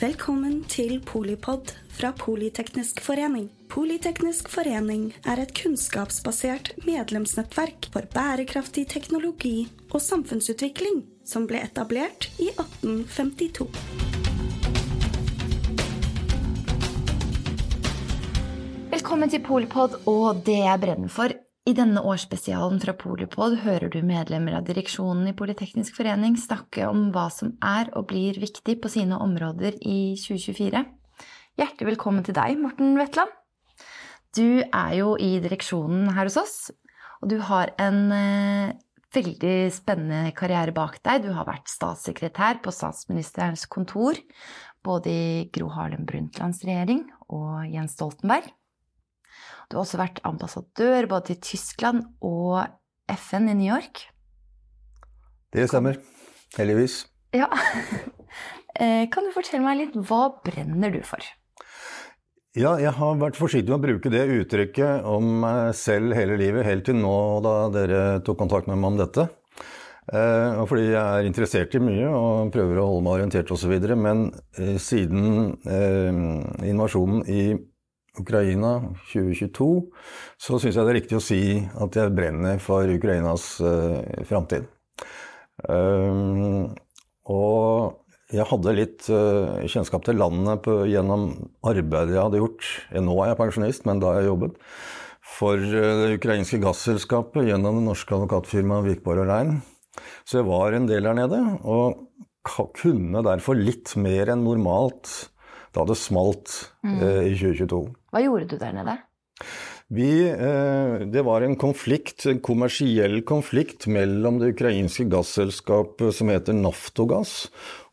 Velkommen til Polipod fra Politeknisk forening. Politeknisk forening er et kunnskapsbasert medlemsnettverk for bærekraftig teknologi og samfunnsutvikling som ble etablert i 1852. Velkommen til Polipod og det jeg brenner for. I denne årsspesialen fra Polipod hører du medlemmer av direksjonen i Politeknisk forening snakke om hva som er og blir viktig på sine områder i 2024. Hjertelig velkommen til deg, Morten Wetland. Du er jo i direksjonen her hos oss, og du har en eh, veldig spennende karriere bak deg. Du har vært statssekretær på statsministerens kontor, både i Gro Harlem Brundtlands regjering og Jens Stoltenberg. Du har også vært ambassadør både til Tyskland og FN i New York. Det stemmer. Heldigvis. Ja. Eh, Kan du fortelle meg litt, hva brenner du for? Ja, jeg har vært forsiktig med å bruke det uttrykket om meg selv hele livet, helt til nå da dere tok kontakt med meg om dette. Eh, og fordi jeg er interessert i mye og prøver å holde meg orientert osv. Men eh, siden eh, invasjonen i Ukraina 2022, så syns jeg det er riktig å si at jeg brenner for Ukrainas uh, framtid. Um, og jeg hadde litt uh, kjennskap til landet på, gjennom arbeidet jeg hadde gjort. Nå er jeg pensjonist, men da har jeg jobbet for uh, det ukrainske gasselskapet gjennom det norske advokatfirmaet Vikborg og Rein. Så jeg var en del der nede, og kunne derfor litt mer enn normalt da det smalt eh, i 2022. Hva gjorde du der nede? Vi, eh, det var en konflikt, en kommersiell konflikt mellom det ukrainske gasselskapet som heter Naftogass,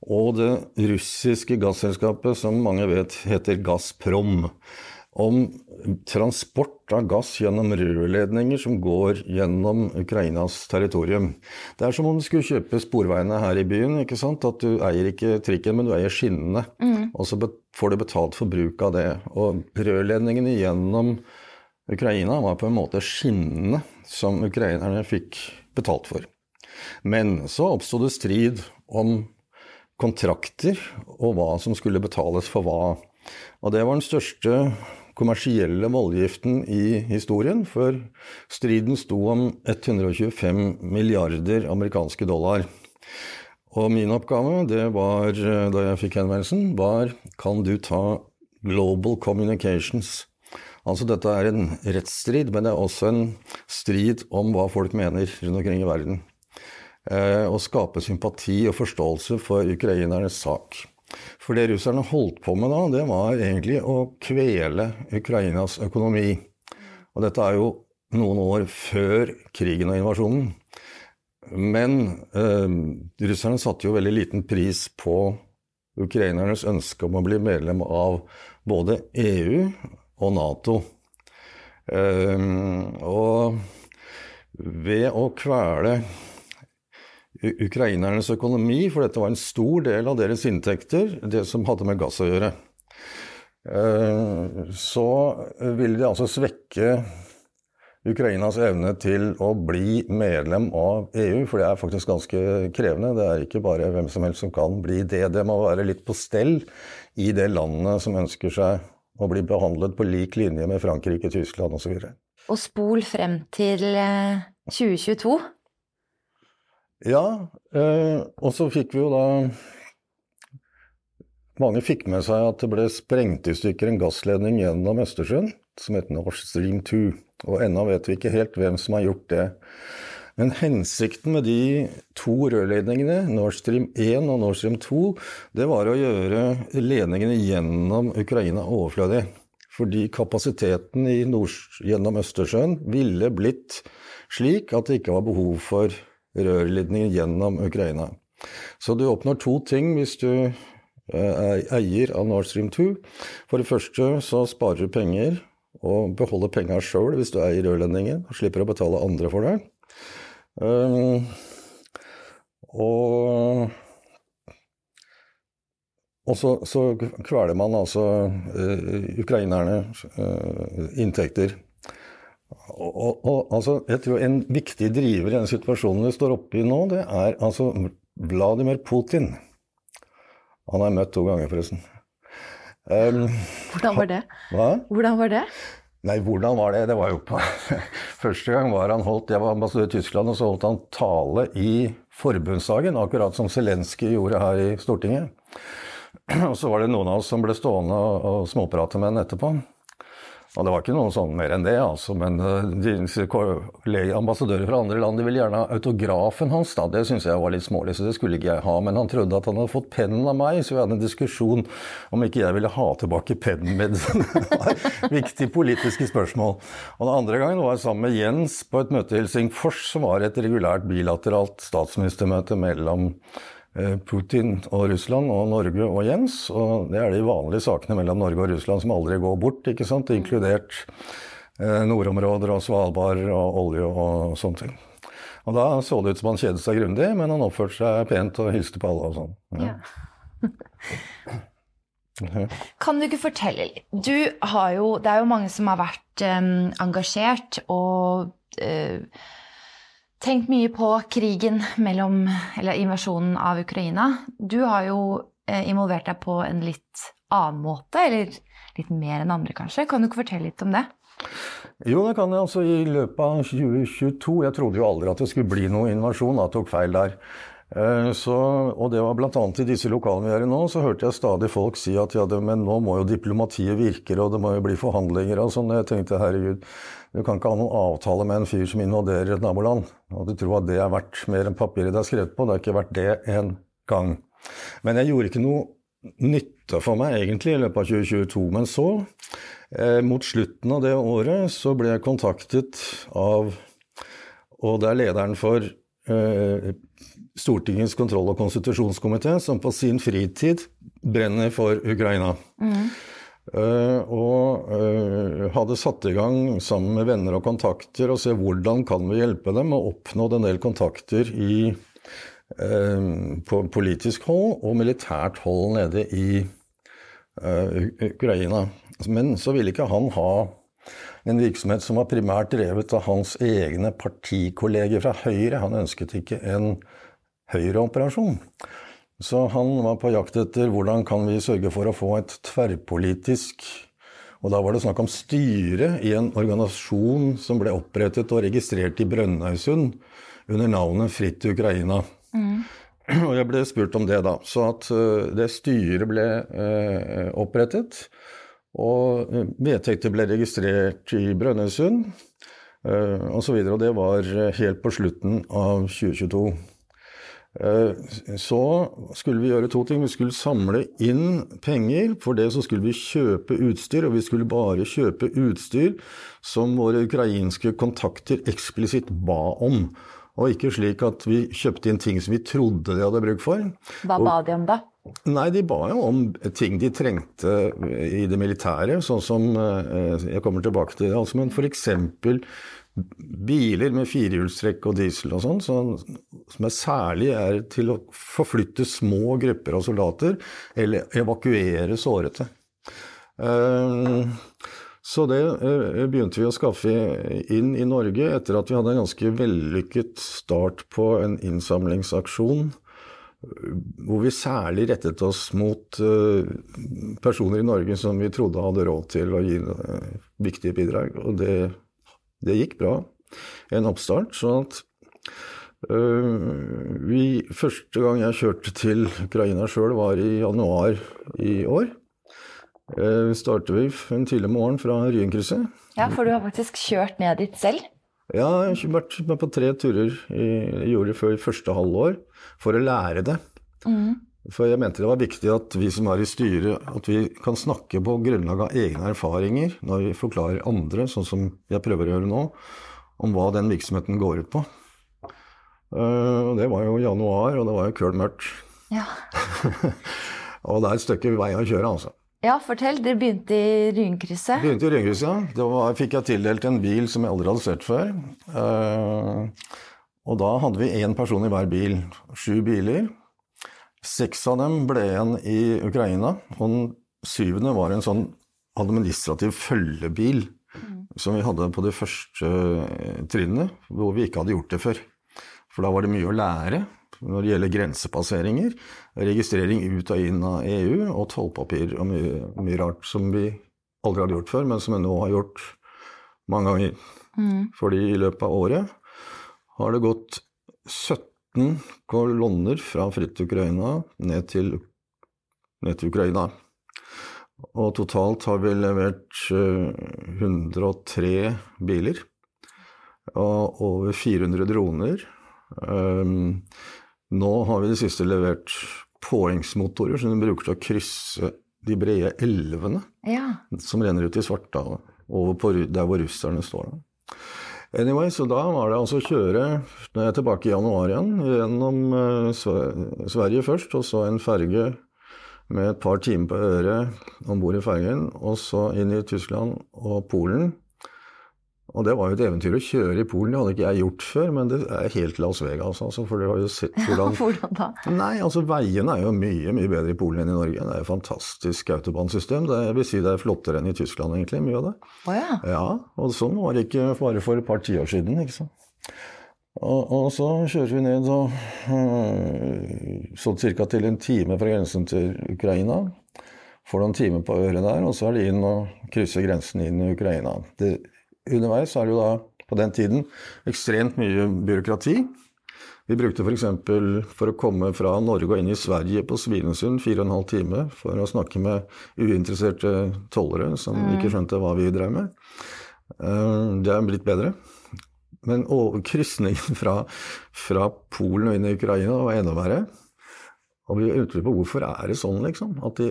og det russiske gasselskapet som mange vet heter Gazprom. Om transport av gass gjennom rørledninger som går gjennom Ukrainas territorium. Det er som om du skulle kjøpe sporveiene her i byen. ikke sant? At du eier ikke trikken, men du eier skinnene. Og så får du betalt for bruk av det. Og rørledningene gjennom Ukraina var på en måte skinnene som ukrainerne fikk betalt for. Men så oppsto det strid om kontrakter og hva som skulle betales for hva. Og det var den største kommersielle voldgiften i historien, for striden sto om 125 milliarder amerikanske dollar. Og min oppgave, det var, eh, da jeg fikk henvendelsen, var kan du ta Global Communications? Altså dette er en rettsstrid, men det er også en strid om hva folk mener rundt omkring i verden. Eh, å skape sympati og forståelse for ukrainernes sak. For det russerne holdt på med da, det var egentlig å kvele Ukrainas økonomi. Og dette er jo noen år før krigen og invasjonen. Men eh, russerne satte jo veldig liten pris på ukrainernes ønske om å bli medlem av både EU og Nato. Eh, og ved å kvele ukrainernes økonomi, for dette var en stor del av deres inntekter, det som hadde med gass å gjøre, eh, så ville de altså svekke Ukrainas evne til å bli medlem av EU, for det er faktisk ganske krevende. Det er ikke bare hvem som helst som kan bli det. Det må være litt på stell i det landet som ønsker seg å bli behandlet på lik linje med Frankrike, Tyskland osv. Og spol frem til eh, 2022. Ja, eh, og så fikk vi jo da Mange fikk med seg at det ble sprengt i stykker en gassledning gjennom Østersjøen som heter Nord Stream 2. Og ennå vet vi ikke helt hvem som har gjort det. Men hensikten med de to rørledningene, Nord Stream 1 og Nord Stream 2, det var å gjøre ledningene gjennom Ukraina overflødig. Fordi kapasiteten nord, gjennom Østersjøen ville blitt slik at det ikke var behov for rørledninger gjennom Ukraina. Så du oppnår to ting hvis du eh, er eier av Nord Stream 2. For det første så sparer du penger og beholder penga sjøl hvis du eier rørledningen, og slipper å betale andre for det. Um, og og så, så kveler man altså uh, ukrainerne uh, inntekter. Og, og, og altså, jeg tror en viktig driver i den situasjonen vi står oppe i nå, det er altså Vladimir Putin. Han har jeg møtt to ganger, forresten. Um, Hvordan var det? hva? Hvordan var det? Nei, hvordan var det? Det var jo på Første gang var han holdt Jeg var ambassadør i Tyskland, og så holdt han tale i forbundsdagen, akkurat som Zelenskyj gjorde her i Stortinget. Og så var det noen av oss som ble stående og, og småprate med han etterpå. Og det var ikke noe sånn mer enn det, altså. Men eh, de ambassadører fra andre land de ville gjerne ha autografen hans. da, Det syntes jeg var litt smålig, så det skulle ikke jeg ha. Men han trodde at han hadde fått pennen av meg, så vi hadde en diskusjon om ikke jeg ville ha tilbake pennen min. Viktige politiske spørsmål. Og den andre gangen var jeg sammen med Jens på et møte i Helsingfors, som var et regulært bilateralt statsministermøte mellom Putin og Russland og Norge og Jens. Og det er de vanlige sakene mellom Norge og Russland som aldri går bort, ikke sant? inkludert eh, nordområder og Svalbard og olje og sånne ting. Og da så det ut som han kjedet seg grundig, men han oppførte seg pent og hilste på alle og sånn. Ja. Kan du ikke fortelle litt? Du har jo Det er jo mange som har vært um, engasjert og eh, tenkt mye på krigen mellom Eller invasjonen av Ukraina. Du har jo eh, involvert deg på en litt annen måte, eller litt mer enn andre, kanskje. Kan du ikke fortelle litt om det? Jo, det kan jeg. altså I løpet av 2022 Jeg trodde jo aldri at det skulle bli noen invasjon. Jeg tok feil der. Eh, Så, og det var bl.a. i disse lokalene vi er i nå, så hørte jeg stadig folk si at ja, det, men nå må jo diplomatiet virke, og det må jo bli forhandlinger og sånn. Jeg tenkte herregud, du kan ikke ha noen avtale med en fyr som invaderer et naboland. Og du tror at det er verdt mer enn papiret det er skrevet på. Det har ikke vært det en gang. Men jeg gjorde ikke noe nytte for meg egentlig i løpet av 2022. Men så, eh, mot slutten av det året, så ble jeg kontaktet av Og det er lederen for Stortingets kontroll- og konstitusjonskomité, som på sin fritid brenner for Ukraina. Eh, og uh, hadde satt i gang sammen med venner og kontakter og se hvordan kan vi hjelpe dem og oppnådd en del kontakter i, uh, på politisk hold og militært hold nede i eh, Ukraina. Men så ville ikke han ha en virksomhet som var primært drevet av hans egne partikolleger fra Høyre. Han ønsket ikke en Høyre-operasjon. Så han var på jakt etter hvordan kan vi sørge for å få et tverrpolitisk Og da var det snakk om styre i en organisasjon som ble opprettet og registrert i Brønnøysund under navnet Fritt Ukraina. Og jeg ble spurt om det da. Så at eh, det styret ble eh, opprettet. Og eh, vedtekter ble registrert i Brønnøysund eh, osv. Og det var eh, helt på slutten av 2022. Eh, Så skulle vi gjøre to ting. Vi skulle samle inn penger. For det så skulle vi kjøpe utstyr, og vi skulle bare kjøpe utstyr som våre ukrainske kontakter eksplisitt ba om. Og ikke slik at vi kjøpte inn ting som vi trodde de hadde bruk for. Hva ba de om da? Nei, de ba jo om ting de trengte i det militære, sånn som eh, Jeg kommer tilbake til det, altså, men f.eks. biler med firehjulstrekk og diesel og sånn, som som er særlig er til å forflytte små grupper av soldater eller evakuere sårete. Eh, Så det eh, begynte vi å skaffe inn i Norge etter at vi hadde en ganske vellykket start på en innsamlingsaksjon hvor vi særlig rettet oss mot eh, personer i Norge som vi trodde hadde råd til å gi eh, viktige bidrag. Og det, det gikk bra. En oppstart. sånn at vi, Første gang jeg kjørte til Ukraina sjøl, var i januar i år. Uh, starter vi en tidlig morgen fra Ryenkrysset. Ja, for du har faktisk kjørt ned dit selv. Ja, jeg har vært med på tre turer i, gjorde det før i første halvår for å lære det. For jeg mente det var viktig at vi som er i styret, at vi kan snakke på grunnlag av egne erfaringer når vi forklarer andre, sånn som jeg prøver å gjøre nå, om hva den virksomheten går ut på. Eh, og det var jo januar, og det var jo køl mørkt. Ja. Og det er et stykke vei å kjøre, altså. Ja, fortell. Dere begynte i Rynkrysset. Begynte i Rynkrysset. Da fikk jeg tildelt en bil som jeg aldri hadde sett før. Eh, og da hadde vi én person i hver bil. Sju biler. Seks av dem ble igjen i Ukraina. Og den syvende var en sånn administrativ følgebil som vi hadde på de første trinnet, trinnene, hvor vi ikke hadde gjort det før. For da var det mye å lære. Når det gjelder grensepasseringer, registrering ut og inn av EU og tollpapir og mye, mye, rart som vi aldri hadde gjort før, men som vi nå har gjort mange ganger. Mm. Fordi i løpet av året har det gått 17 kolonner fra Fritt Ukraina ned til, ned til Ukraina. Og totalt har vi levert 103 eh, biler og over 400 droner. Um, nå har vi i det siste levert påhengsmotorer som de bruker til å krysse de brede elvene ja. som renner ut i Svartehavet, over på der hvor russerne står. Anyway, så da var det altså å kjøre jeg er tilbake i januar igjen, gjennom uh, Sverige først, og så en ferge med et par timer på øret om bord i fergen, og så inn i Tyskland og Polen. Og det var jo et eventyr å kjøre i Polen. Det hadde ikke jeg gjort før, men det er helt Las Vegas. Altså, for det har jo sett hvordan Hvordan da? Nei, altså Veiene er jo mye mye bedre i Polen enn i Norge. Det er et fantastisk autobansystem. Det, jeg vil si det er flottere enn i Tyskland, egentlig. Mye av det. Oh, ja. ja, Og sånn var det ikke bare for et par tiår siden. ikke sant? Og, og, så kjører vi ned og, øh, sånn ca. til en time fra grensen til Ukraina. Får noen timer på øret der, og så er det inn og krysse grensen inn i Ukraina. Det, underveis er det jo da på den tiden ekstremt mye byråkrati. Vi brukte f.eks. For, for å komme fra Norge og inn i Sverige på Svinesund fire og en halv time for å snakke med uinteresserte tollere som mm. ikke skjønte hva vi drev med. Øh, det er blitt bedre. Men krysningen fra, fra, Polen og inn i Ukraina var enda verre. Og vi utelukker på hvorfor er det sånn, liksom? At de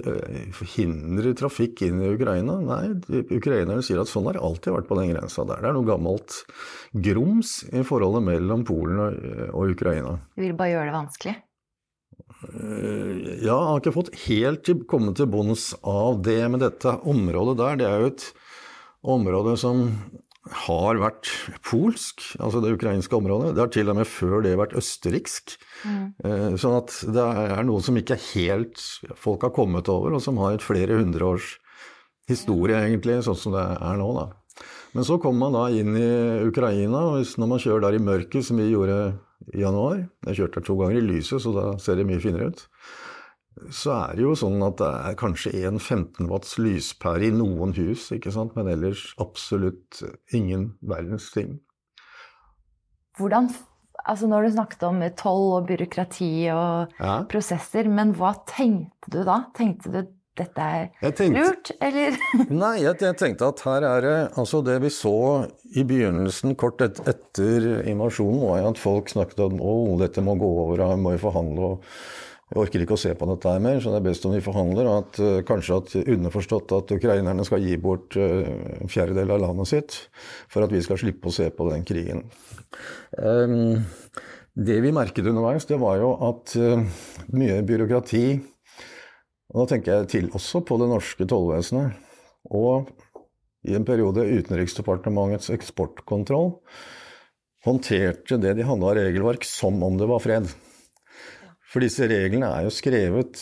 forhindrer trafikk inn i Ukraina? Nei, ukrainerne sier at sånn har det alltid vært på den grensa der. Det er noe gammelt grums i forholdet mellom Polen og, Ukraina. De vil bare gjøre det vanskelig? Ja, jeg har ikke fått helt til, kommet til bunns av det. Men dette området der, det er jo et område som har vært polsk, altså det ukrainske området. Det har til og med før det vært østerriksk. Mm. Sånn at det er noe som ikke helt folk har kommet over, og som har et flere hundre års historie, egentlig, sånn som det er nå. da. Men så kommer man da inn i Ukraina, og når man kjører der i mørket, som vi gjorde i januar Jeg kjørte der to ganger i lyset, så da ser det mye finere ut så er det jo sånn at det er kanskje en 15 watts lyspære i noen hus, ikke sant? men ellers absolutt ingen verdens ting. Hvordan Altså når du snakket om toll og byråkrati og ja. prosesser, men hva tenkte du da? Tenkte du dette er tenkte, lurt, eller? nei, jeg, jeg, tenkte at her er det Altså det vi så i begynnelsen, kort et, etter invasjonen, var at folk snakket om å, dette må gå over, må vi forhandle. og jeg orker ikke å se på dette her mer, så det er best om vi forhandler. og at uh, Kanskje at underforstått at ukrainerne skal gi bort uh, en fjerdedel av landet sitt for at vi skal slippe å se på den krigen. Um, det vi merket underveis, det var jo at uh, mye byråkrati Og da tenker jeg til også på det norske tollvesenet. Og i en periode Utenriksdepartementets eksportkontroll håndterte det de hadde av regelverk som om det var fred. For disse reglene er jo skrevet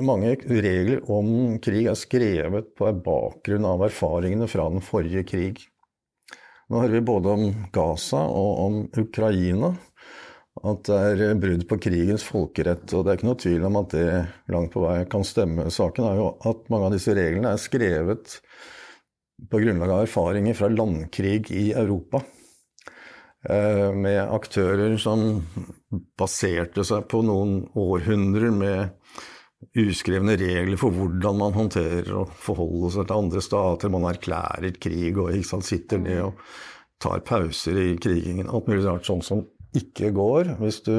Mange regler om krig er skrevet på bakgrunn av erfaringene fra den forrige krig. Nå hører vi både om Gaza og om Ukraina at det er brudd på krigens folkerett. Og det er ikke noe tvil om at det langt på vei kan stemme. Saken er jo at mange av disse reglene er skrevet på grunnlag av erfaringer fra landkrig i Europa. Eh, med aktører som baserte seg på noen århundrer med uskrevne regler for hvordan man håndterer og forholder seg til andre stater. Man erklærer krig og sant, sitter ned og tar pauser i krigingen. Alt mulig rart sånn som ikke går hvis du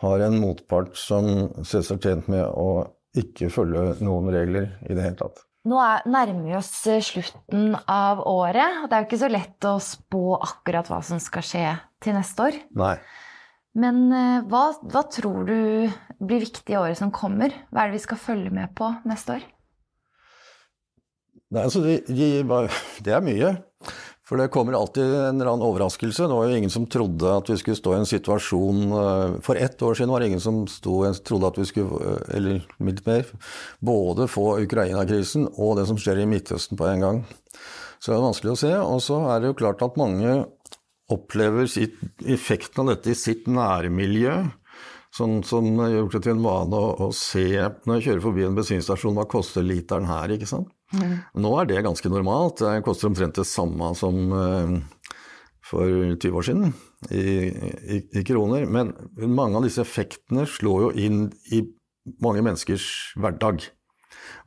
har en motpart som ser seg tjent med å ikke følge noen regler i det hele tatt. Nå er, nærmer vi oss eh, slutten av året, og det er jo ikke så lett å spå akkurat hva som skal skje til neste år. Nei. Men eh, hva, hva tror du blir viktig i året som kommer? Hva er det vi skal følge med på neste år? Nei, altså, det, det er mye. For det kommer alltid en eller annen overraskelse. Det var jo ingen som trodde at vi skulle stå i en situasjon eh, For ett år siden var det ingen som sto, trodde at vi skulle, eh, eller litt mer, både få Ukraina-krisen og det som skjer i Midtøsten på en gang. Så det er vanskelig å se. Og så er det jo klart at mange opplever sitt, effekten av dette i sitt nærmiljø. Sånn som gjort det til en vane å, å, se når jeg kjører forbi en bensinstasjon, hva koster literen her, ikke sant. Mm. Nå er det ganske normalt. Det koster omtrent det samme som uh, for 20 år siden i, i, i, kroner. Men mange av disse effektene slår jo inn i mange menneskers hverdag.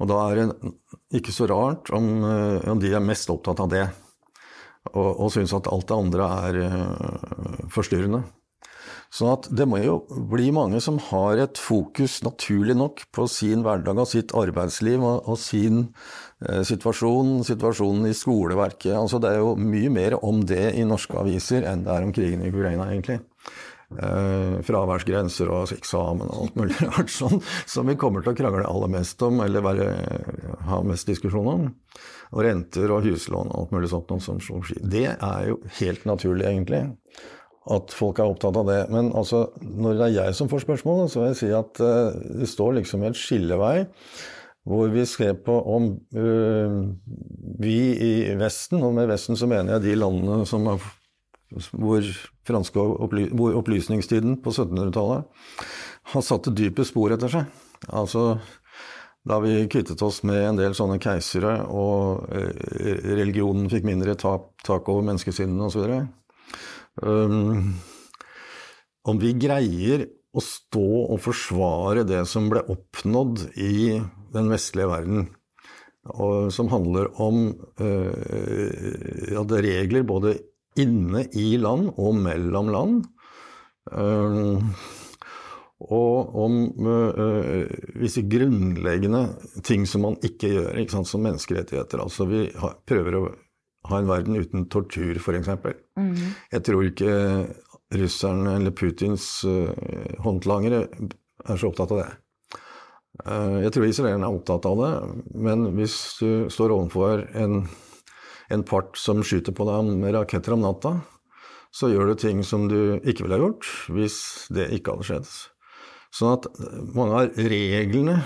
Og da er det ikke så rart om, uh, om de er mest opptatt av det, og, og syns at alt det andre er uh, forstyrrende. Så det må jo bli mange som har et fokus, naturlig nok, på sin hverdag og sitt arbeidsliv og, og sin eh, situasjon, situasjonen i skoleverket. Altså det er jo mye mer om det i norske aviser enn det er om krigen i Ukraina, egentlig. Eh, fraværsgrenser og eksamen og alt mulig rart sånn, som vi kommer til å krangle aller mest om, eller bare ha mest diskusjon om. Og renter og huslån og alt mulig sånt. Som, det er jo helt naturlig, egentlig at folk er opptatt av det. Men altså, når det er jeg som får spørsmål, så vil jeg si at uh, det står liksom en skillevei hvor vi ser på om uh, vi i Vesten, og med Vesten så mener jeg de landene som er, hvor, franske hvor opplysningstiden på 1700-tallet har satt det dype spor etter seg. Altså da vi kvittet oss med en del sånne keisere, og uh, religionen fikk mindre tak, tak over menneskesinnene osv. Um, om vi greier å stå og forsvare det som ble oppnådd i den vestlige verden, og som handler om uh, ja, regler både inne i land og mellom land. Uh, og om uh, visse grunnleggende ting som man ikke gjør, ikke sant, som menneskerettigheter. Altså vi har, prøver å ha en verden uten tortur, f.eks. Mm. Jeg tror ikke russerne eller Putins uh, håndlangere er så opptatt av det. Uh, jeg tror israelerne er opptatt av det, men hvis du står overfor en, en part som skyter på deg med raketter om natta, så gjør du ting som du ikke ville ha gjort hvis det ikke hadde skjedd. Sånn at mange av reglene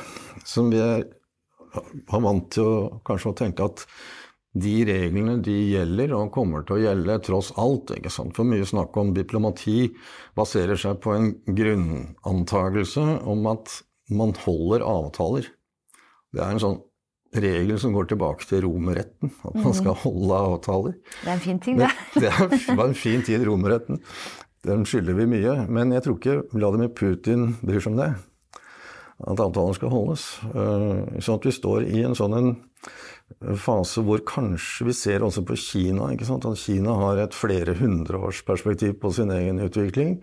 som vi er, har vant til å kanskje å tenke at de reglene de gjelder og kommer til å gjelde tross alt. ikke sant? For mye snakk om diplomati baserer seg på en grunnantagelse om at man holder avtaler. Det er en sånn regel som går tilbake til romerretten, at man skal mhm. holde avtaler. Det er en fin ting, det. Det var en fin tid, romerretten. Den skylder vi mye. Men jeg tror ikke Vladimir Putin bryr seg om det. At avtalen skal holdes. Så sånn at vi står i en sånn en fase hvor kanskje vi ser også på Kina at Kina har et flere hundreårsperspektiv på sin egen utvikling,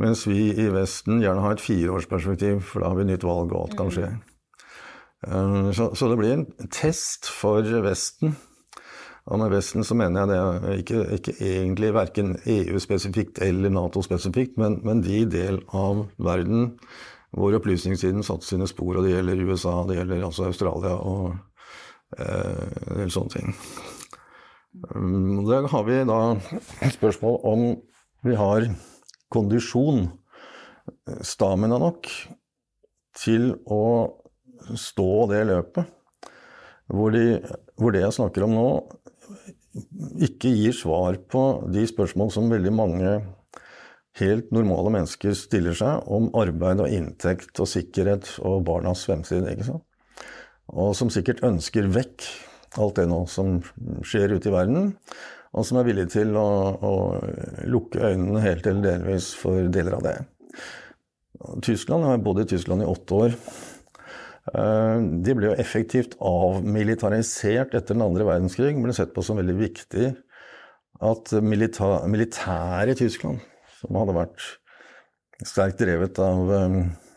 mens vi i Vesten gjerne har et fireårsperspektiv, for da har vi nytt valg, og alt kan skje. Eh, så, det blir en test for Vesten. Og med Vesten så mener jeg det ikke, ikke egentlig verken EU-spesifikt eller Nato-spesifikt, men, men, de del av verden hvor opplysningstiden satte sine spor, og det gjelder USA, det gjelder altså Australia og Eh, del sånne ting. Um, Der har vi da et spørsmål om vi har kondisjon, stamina nok, til å stå det løpet. Hvor, de, hvor det jeg snakker om nå, ikke gir svar på de spørsmål som veldig mange helt normale mennesker stiller seg om arbeid og inntekt og sikkerhet og barnas fremtid. ikke sant? og som sikkert ønsker vekk alt det nå som skjer ute i verden, og som er villig til å, å lukke øynene helt eller delvis for deler av det. Tyskland, Jeg har bodd i Tyskland i åtte år. Eh, de ble jo effektivt avmilitarisert etter den andre verdenskrig. ble sett på som veldig viktig at militæret i Tyskland, som hadde vært sterkt drevet av eh,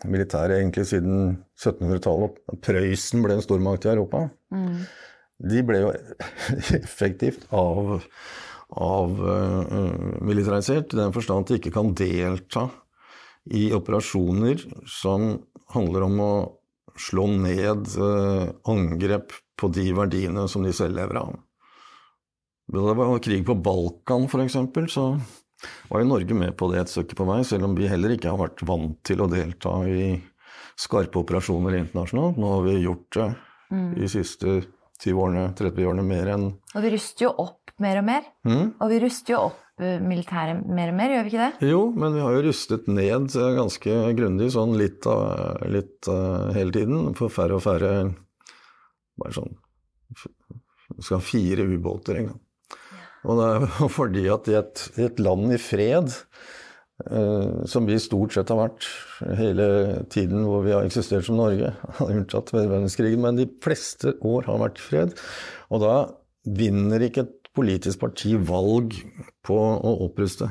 militæret egentlig siden 1700-tallet. Prøysen ble en stormakt i Europa. Mm. De ble jo effektivt av, av uh, militarisert i den forstand at de ikke kan delta i operasjoner som handler om å slå ned uh, angrep på de verdiene som de selv lever av. Da det var krig på Balkan, f.eks., så var jo Norge med på det et stykke på vei, selv om vi heller ikke har vært vant til å delta i skarpe operasjoner internasjonalt. Nå har vi gjort det mm. de siste 20 årene, 30 årene mer enn Og vi ruster jo opp mer og mer. Mm? Og vi ruster jo opp eh, militæret mer og mer, gjør vi ikke det? Jo, men vi har jo rustet ned eh, ganske grundig, sånn litt, litt hele tiden. For færre og færre Bare sånn Vi skal ha fire ubåter en gang. Og det er fordi at i et, i et land i fred, uh, som vi stort sett har vært hele tiden hvor vi har eksistert som Norge, unntatt verdenskrigen, men de fleste år har vært i fred, og da vinner ikke et politisk parti valg på å oppruste.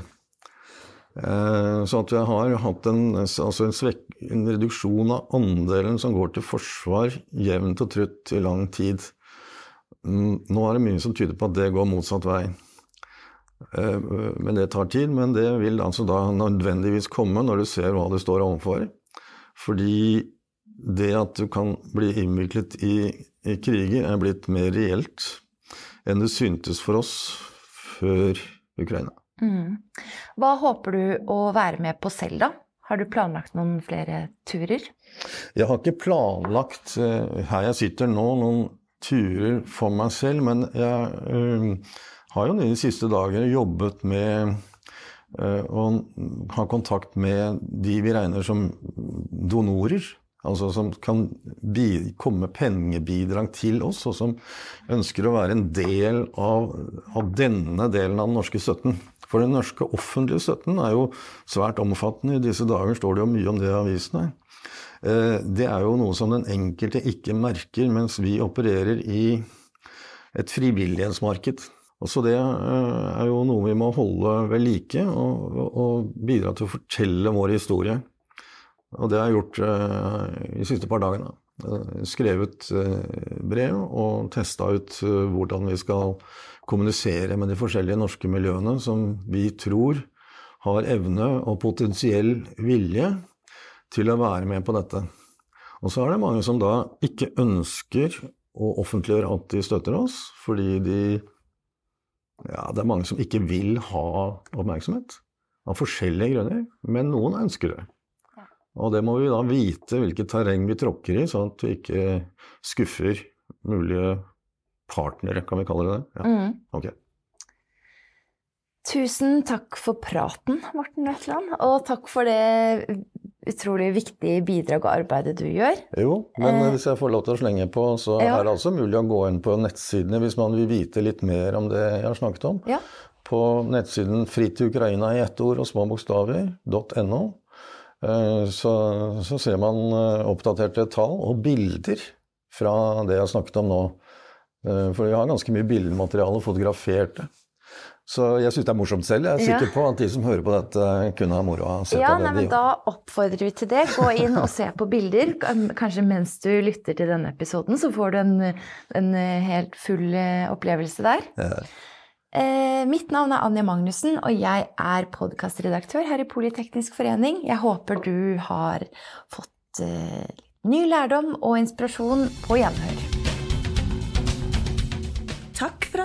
Eh, så at vi har hatt en, altså en, svek, en, reduksjon av andelen som går til forsvar jevnt og trutt i lang tid. Nå er det mye som tyder på at det går motsatt vei. Eh, men det tar tid. Men det vil altså da nødvendigvis komme når du ser hva du står overfor. Fordi det at du kan bli innviklet i, i kriger, er blitt mer reelt enn det syntes for oss før Ukraina. Mm. Hva håper du å være med på selv, da? Har du planlagt noen flere turer? Jeg har ikke planlagt uh, her jeg sitter nå, noen turer for meg selv, men jeg uh, har jo de siste dager jobbet med uh, å ha kontakt med de vi regner som donorer Altså som kan komme pengebidrag til oss, og som ønsker å være en del av, av, denne delen av den norske støtten. For den norske offentlige støtten er jo svært omfattende. I disse dager står det jo mye om det i avisene. Eh, det er jo noe som den enkelte ikke merker, mens vi opererer i et frivillighetsmarked. Så det eh, er jo noe vi må holde ved like, og, og bidra til å fortelle vår historie. Og det har jeg gjort de siste par dagene. Skrevet brev og testa ut hvordan vi skal kommunisere med de forskjellige norske miljøene som vi tror har evne og potensiell vilje til å være med på dette. Og så er det mange som da ikke ønsker å offentliggjøre at de støtter oss, fordi de Ja, det er mange som ikke vil ha oppmerksomhet. Av forskjellige grunner. Men noen ønsker det. Og det må vi da vite hvilket terreng vi tråkker i, sånn at vi ikke skuffer mulige partnere, kan vi kalle det det? Ja. Mm. Okay. Tusen takk for praten, Morten Wetland, og takk for det utrolig viktig bidrag og arbeidet du gjør. Jo, men eh, hvis jeg får lov til å slenge på, så ja. er det altså mulig å gå inn på nettsidene hvis man vil vite litt mer om det jeg har snakket om. Ja. På nettsiden fritukraina i ett ord og små bokstaver.no Eh, så, så, ser man eh, oppdaterte tall og bilder fra det jeg har snakket om nå. For vi har ganske mye billedmateriale fotografert det. Så jeg syns det er morsomt selv. Jeg er sikker ja. på at de som hører på dette, kunne ha moro av å se ja, på det. Nei, men Da oppfordrer vi til det. Gå inn og se på bilder. Kanskje mens du lytter til denne episoden, så får du en, en helt full opplevelse der. Ja. Eh, mitt navn er Anja Magnussen, og jeg er podkastredaktør her i Politeknisk forening. Jeg håper du har fått eh, ny lærdom og inspirasjon på gjenhør.